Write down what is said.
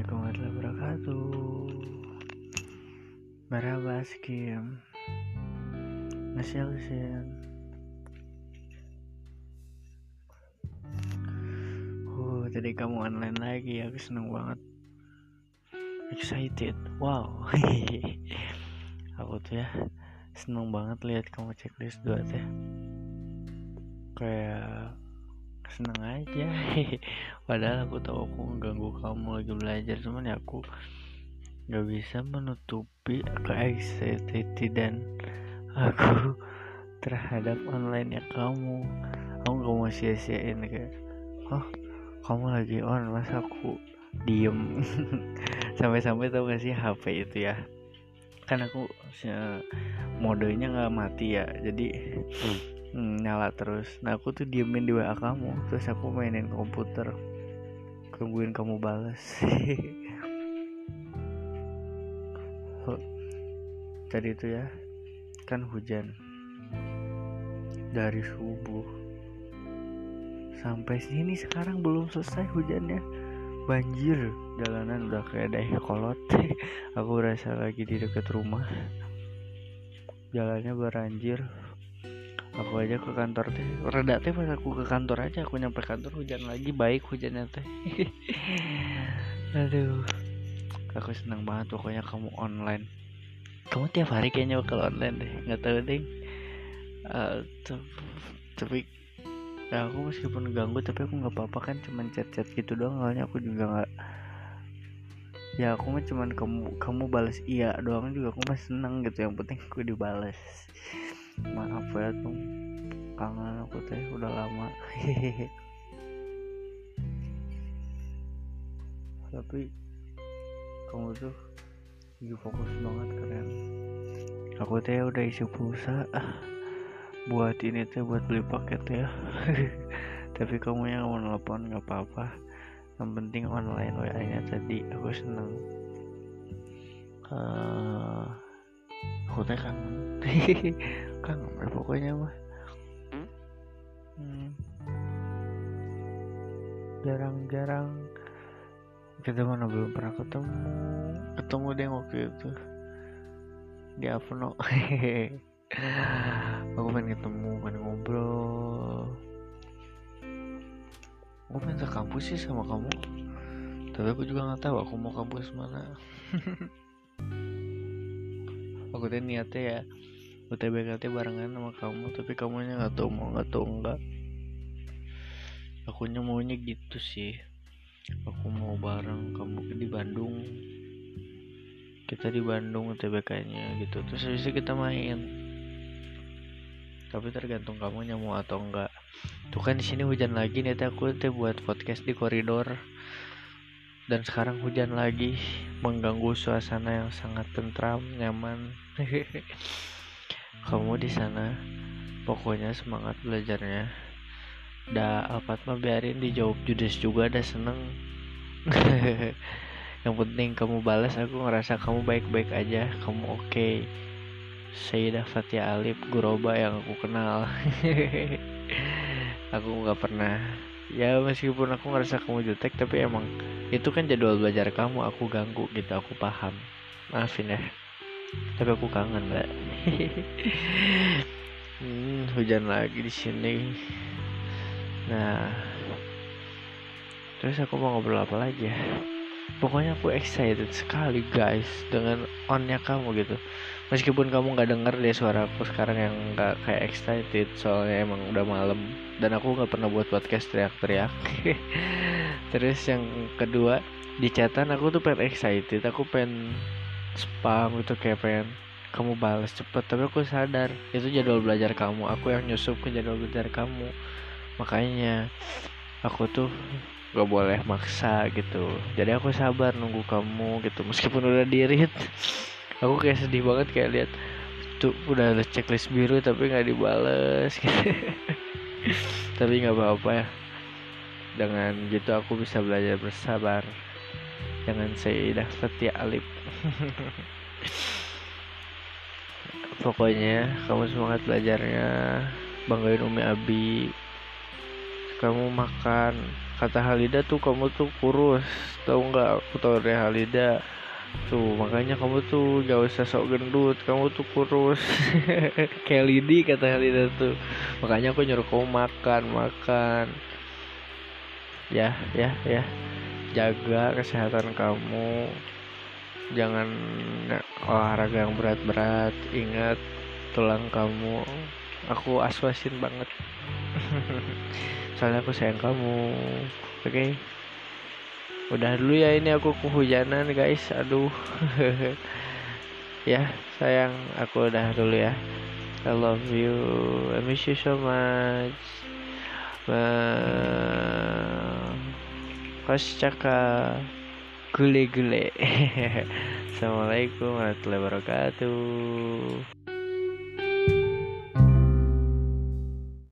Assalamualaikum warahmatullahi wabarakatuh. Merhaba Askim Ngeselsin uh, oh, Tadi kamu online lagi Aku seneng banget. Excited. Wow. Aku tuh ya Seneng banget lihat kamu checklist dua teh ya. Kayak seneng aja. Padahal aku tahu aku mengganggu kamu lagi belajar. Cuman ya aku gak bisa menutupi ke anxiety dan aku terhadap online ya kamu. Aku gak mau sia-siain kayak oh kamu lagi on masa aku diem? Sampai-sampai tau gak sih HP itu ya? Kan aku modenya nggak mati ya. Jadi hmm hmm, nyala terus. Nah aku tuh diemin di WA kamu terus aku mainin komputer. Tungguin kamu balas tadi itu ya kan hujan. Dari subuh sampai sini sekarang belum selesai hujannya. Banjir jalanan udah kayak dahi kolot aku rasa lagi di dekat rumah. Jalannya beranjir aku aja ke kantor teh. Reda teh pas aku ke kantor aja aku nyampe kantor hujan lagi baik hujannya teh. Aduh. Aku senang banget pokoknya kamu online. Kamu tiap hari kayaknya bakal online deh nggak tahu deh uh, tapi ya aku meskipun ganggu tapi aku nggak apa-apa kan cuman chat-chat gitu doang. Soalnya aku juga nggak ya aku mah cuman kamu kamu balas iya doang juga aku masih seneng gitu. Yang penting aku dibalas maaf ya tuh kangen aku teh udah lama. Hehehe tapi kamu tuh lagi fokus banget keren. Aku teh udah isi pulsa. Buat ini teh buat beli paket ya. Tapi kamu yang mau nelpon nggak apa-apa. Yang penting online wa nya tadi aku seneng. Uh, aku teh kangen ya pokoknya mah. Hmm. jarang-jarang kita mana belum pernah ketemu. Ketemu deh waktu itu. Di Avno. Aku pengen ketemu pengen ngobrol. Aku pengen ke kampus sih sama kamu. Tapi aku juga nggak tahu aku mau kampus mana. Aku tuh niatnya ya UTBKT barengan sama kamu tapi kamunya nggak tahu mau nggak tahu enggak aku maunya gitu sih. Aku mau bareng kamu di Bandung. Kita di Bandung UTBK nya gitu terus habis itu kita main. Tapi tergantung kamu mau atau enggak tuh kan di sini hujan lagi nih aku teh buat podcast di koridor. Dan sekarang hujan lagi mengganggu suasana yang sangat tentram nyaman kamu di sana. Pokoknya semangat belajarnya. Dah apa mah biarin dijawab judes juga dah seneng. Yang penting kamu balas aku ngerasa kamu baik-baik aja. Kamu oke. Okay. Sayyidah Fatia Alif Guroba yang aku kenal. Aku nggak pernah. Ya meskipun aku ngerasa kamu jutek tapi emang itu kan jadwal belajar kamu. Aku ganggu gitu aku paham. Maafin ya tapi aku kangen mbak. Hmm, hujan lagi di sini. Nah terus aku mau ngobrol apa lagi ya? Pokoknya aku excited sekali guys dengan onnya kamu gitu. Meskipun kamu nggak denger deh suara aku sekarang yang nggak kayak excited soalnya emang udah malam. Dan aku nggak pernah buat podcast teriak-teriak. Terus yang kedua di catatan aku tuh pengen excited. Aku pengen spam gitu kayak pengen kamu balas cepet. Tapi aku sadar itu jadwal belajar kamu. Aku yang nyusup ke jadwal belajar kamu. Makanya aku tuh gak boleh maksa gitu. Jadi aku sabar nunggu kamu gitu meskipun udah dirit. Aku kayak sedih banget kayak lihat tuh udah ada checklist biru tapi nggak dibales. Gitu tapi nggak apa-apa ya. Dengan gitu aku bisa belajar bersabar dengan Sayyidah Fatia Alif. Pokoknya kamu semangat belajarnya. Banggain Umi Abi. Kamu makan. Kata Halida tuh kamu tuh kurus. Tahu nggak aku tahu dari Halida? Tuh makanya kamu tuh gak usah sok gendut. Kamu tuh kurus. Kayak Lidi kata Lida tuh. Makanya aku nyuruh kamu makan makan. Ya ya ya jaga kesehatan kamu. Jangan olahraga yang berat-berat. Ingat tulang kamu aku aswasin banget. Soalnya aku sayang kamu. Oke? Okay? udah dulu ya ini aku kehujanan guys. Aduh. Ya sayang. Aku udah dulu ya. I love you. I miss you so much. Kos caka gule gule Assalamualaikum warahmatullahi wabarakatuh